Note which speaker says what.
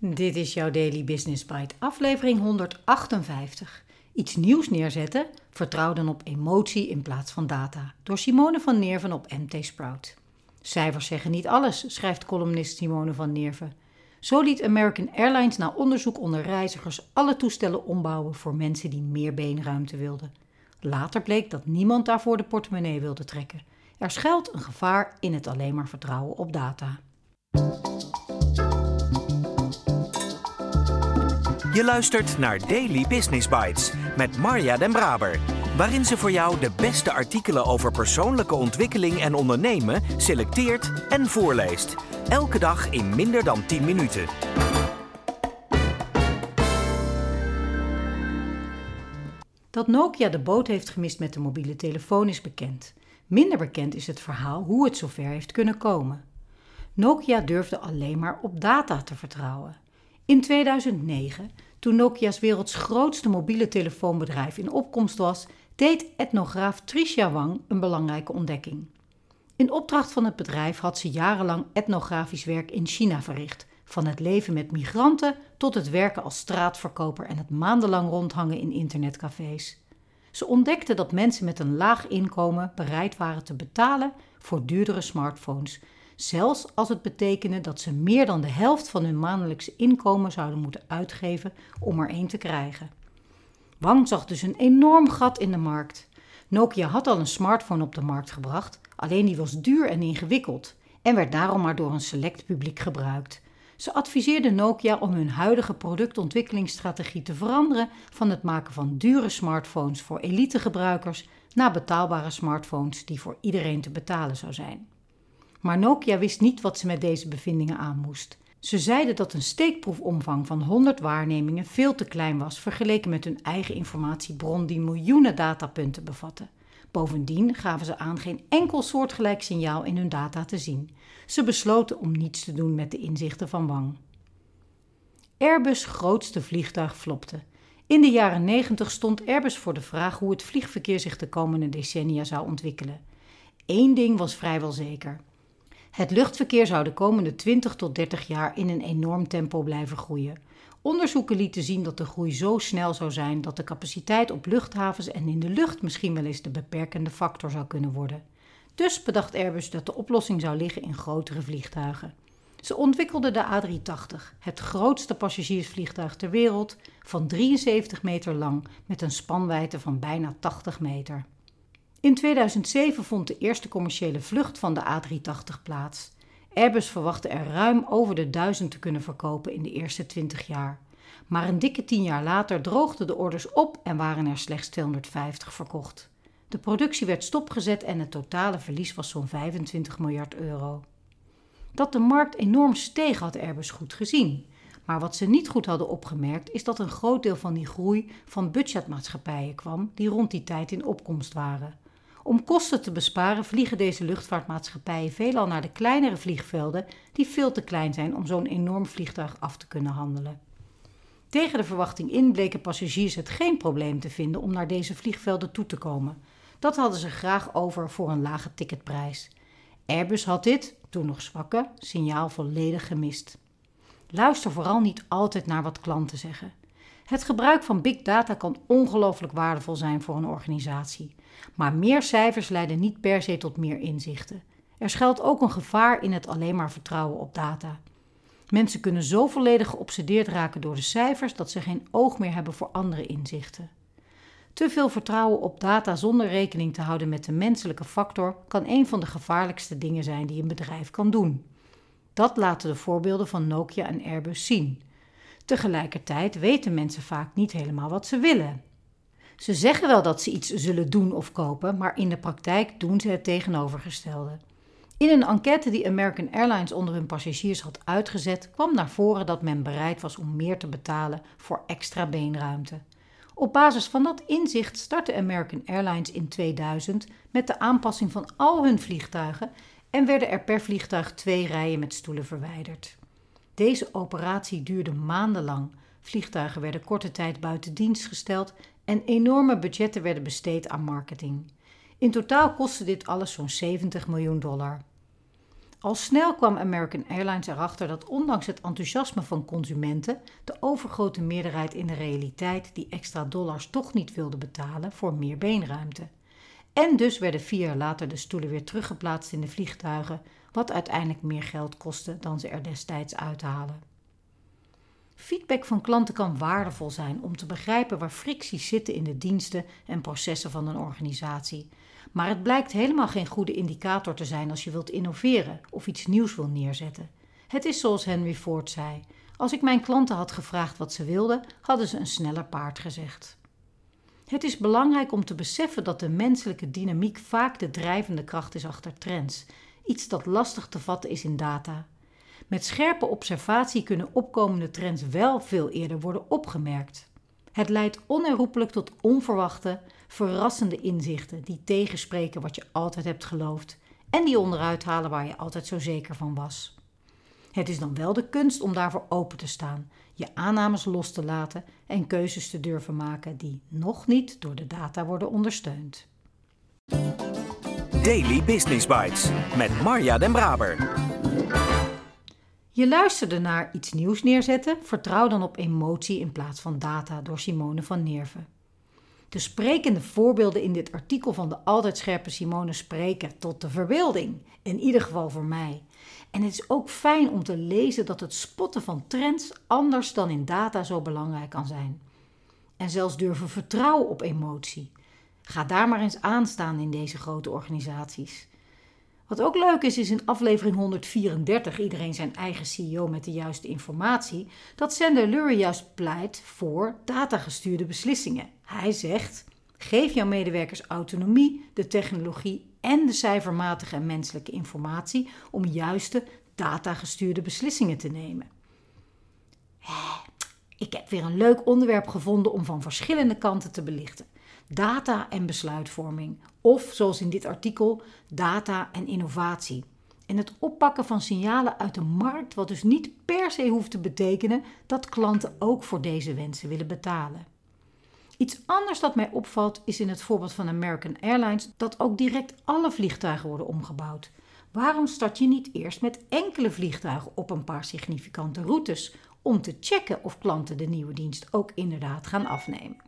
Speaker 1: Dit is jouw Daily Business Bite, aflevering 158. Iets nieuws neerzetten? Vertrouw dan op emotie in plaats van data. Door Simone van Neerven op MT Sprout. Cijfers zeggen niet alles, schrijft columnist Simone van Neerven. Zo liet American Airlines na onderzoek onder reizigers alle toestellen ombouwen voor mensen die meer beenruimte wilden. Later bleek dat niemand daarvoor de portemonnee wilde trekken. Er schuilt een gevaar in het alleen maar vertrouwen op data.
Speaker 2: Je luistert naar Daily Business Bites met Marja Den Braber, waarin ze voor jou de beste artikelen over persoonlijke ontwikkeling en ondernemen selecteert en voorleest. Elke dag in minder dan 10 minuten.
Speaker 1: Dat Nokia de boot heeft gemist met de mobiele telefoon is bekend. Minder bekend is het verhaal hoe het zover heeft kunnen komen. Nokia durfde alleen maar op data te vertrouwen. In 2009, toen Nokia's werelds grootste mobiele telefoonbedrijf in opkomst was, deed etnograaf Tricia Wang een belangrijke ontdekking. In opdracht van het bedrijf had ze jarenlang etnografisch werk in China verricht, van het leven met migranten tot het werken als straatverkoper en het maandenlang rondhangen in internetcafés. Ze ontdekte dat mensen met een laag inkomen bereid waren te betalen voor duurdere smartphones, zelfs als het betekende dat ze meer dan de helft van hun maandelijkse inkomen zouden moeten uitgeven om er één te krijgen. Wang zag dus een enorm gat in de markt. Nokia had al een smartphone op de markt gebracht, alleen die was duur en ingewikkeld en werd daarom maar door een select publiek gebruikt. Ze adviseerde Nokia om hun huidige productontwikkelingsstrategie te veranderen van het maken van dure smartphones voor elitegebruikers naar betaalbare smartphones die voor iedereen te betalen zou zijn. Maar Nokia wist niet wat ze met deze bevindingen aan moest. Ze zeiden dat een steekproefomvang van 100 waarnemingen veel te klein was vergeleken met hun eigen informatiebron die miljoenen datapunten bevatte. Bovendien gaven ze aan geen enkel soortgelijk signaal in hun data te zien. Ze besloten om niets te doen met de inzichten van Wang. Airbus' grootste vliegtuig flopte. In de jaren 90 stond Airbus voor de vraag hoe het vliegverkeer zich de komende decennia zou ontwikkelen. Eén ding was vrijwel zeker. Het luchtverkeer zou de komende 20 tot 30 jaar in een enorm tempo blijven groeien. Onderzoeken lieten zien dat de groei zo snel zou zijn dat de capaciteit op luchthavens en in de lucht misschien wel eens de beperkende factor zou kunnen worden. Dus bedacht Airbus dat de oplossing zou liggen in grotere vliegtuigen. Ze ontwikkelden de A380, het grootste passagiersvliegtuig ter wereld, van 73 meter lang met een spanwijdte van bijna 80 meter. In 2007 vond de eerste commerciële vlucht van de A380 plaats. Airbus verwachtte er ruim over de duizend te kunnen verkopen in de eerste 20 jaar. Maar een dikke 10 jaar later droogden de orders op en waren er slechts 250 verkocht. De productie werd stopgezet en het totale verlies was zo'n 25 miljard euro. Dat de markt enorm steeg had Airbus goed gezien. Maar wat ze niet goed hadden opgemerkt is dat een groot deel van die groei van budgetmaatschappijen kwam die rond die tijd in opkomst waren. Om kosten te besparen vliegen deze luchtvaartmaatschappijen veelal naar de kleinere vliegvelden die veel te klein zijn om zo'n enorm vliegtuig af te kunnen handelen. Tegen de verwachting in bleken passagiers het geen probleem te vinden om naar deze vliegvelden toe te komen. Dat hadden ze graag over voor een lage ticketprijs. Airbus had dit, toen nog zwakke, signaal volledig gemist. Luister vooral niet altijd naar wat klanten zeggen. Het gebruik van big data kan ongelooflijk waardevol zijn voor een organisatie. Maar meer cijfers leiden niet per se tot meer inzichten. Er schuilt ook een gevaar in het alleen maar vertrouwen op data. Mensen kunnen zo volledig geobsedeerd raken door de cijfers dat ze geen oog meer hebben voor andere inzichten. Te veel vertrouwen op data zonder rekening te houden met de menselijke factor kan een van de gevaarlijkste dingen zijn die een bedrijf kan doen. Dat laten de voorbeelden van Nokia en Airbus zien. Tegelijkertijd weten mensen vaak niet helemaal wat ze willen. Ze zeggen wel dat ze iets zullen doen of kopen, maar in de praktijk doen ze het tegenovergestelde. In een enquête die American Airlines onder hun passagiers had uitgezet, kwam naar voren dat men bereid was om meer te betalen voor extra beenruimte. Op basis van dat inzicht startte American Airlines in 2000 met de aanpassing van al hun vliegtuigen en werden er per vliegtuig twee rijen met stoelen verwijderd. Deze operatie duurde maandenlang. Vliegtuigen werden korte tijd buiten dienst gesteld en enorme budgetten werden besteed aan marketing. In totaal kostte dit alles zo'n 70 miljoen dollar. Al snel kwam American Airlines erachter dat ondanks het enthousiasme van consumenten de overgrote meerderheid in de realiteit die extra dollars toch niet wilde betalen voor meer beenruimte. En dus werden vier jaar later de stoelen weer teruggeplaatst in de vliegtuigen, wat uiteindelijk meer geld kostte dan ze er destijds uithalen. Feedback van klanten kan waardevol zijn om te begrijpen waar fricties zitten in de diensten en processen van een organisatie. Maar het blijkt helemaal geen goede indicator te zijn als je wilt innoveren of iets nieuws wil neerzetten. Het is zoals Henry Ford zei: Als ik mijn klanten had gevraagd wat ze wilden, hadden ze een sneller paard gezegd. Het is belangrijk om te beseffen dat de menselijke dynamiek vaak de drijvende kracht is achter trends, iets dat lastig te vatten is in data. Met scherpe observatie kunnen opkomende trends wel veel eerder worden opgemerkt. Het leidt onherroepelijk tot onverwachte, verrassende inzichten die tegenspreken wat je altijd hebt geloofd en die onderuit halen waar je altijd zo zeker van was. Het is dan wel de kunst om daarvoor open te staan, je aannames los te laten en keuzes te durven maken die nog niet door de data worden ondersteund.
Speaker 2: Daily Business Bites met Marja Den Braber.
Speaker 1: Je luisterde naar iets nieuws neerzetten. Vertrouw dan op emotie in plaats van data door Simone van Nerven. De sprekende voorbeelden in dit artikel van de altijd scherpe Simone spreken tot de verbeelding. In ieder geval voor mij. En het is ook fijn om te lezen dat het spotten van trends anders dan in data zo belangrijk kan zijn. En zelfs durven vertrouwen op emotie. Ga daar maar eens aan staan in deze grote organisaties. Wat ook leuk is, is in aflevering 134, iedereen zijn eigen CEO met de juiste informatie, dat Sander Lurie juist pleit voor datagestuurde beslissingen. Hij zegt: geef jouw medewerkers autonomie, de technologie en de cijfermatige en menselijke informatie om juiste datagestuurde beslissingen te nemen. Ik heb weer een leuk onderwerp gevonden om van verschillende kanten te belichten data en besluitvorming. Of zoals in dit artikel, data en innovatie. En het oppakken van signalen uit de markt, wat dus niet per se hoeft te betekenen dat klanten ook voor deze wensen willen betalen. Iets anders dat mij opvalt is in het voorbeeld van American Airlines dat ook direct alle vliegtuigen worden omgebouwd. Waarom start je niet eerst met enkele vliegtuigen op een paar significante routes om te checken of klanten de nieuwe dienst ook inderdaad gaan afnemen?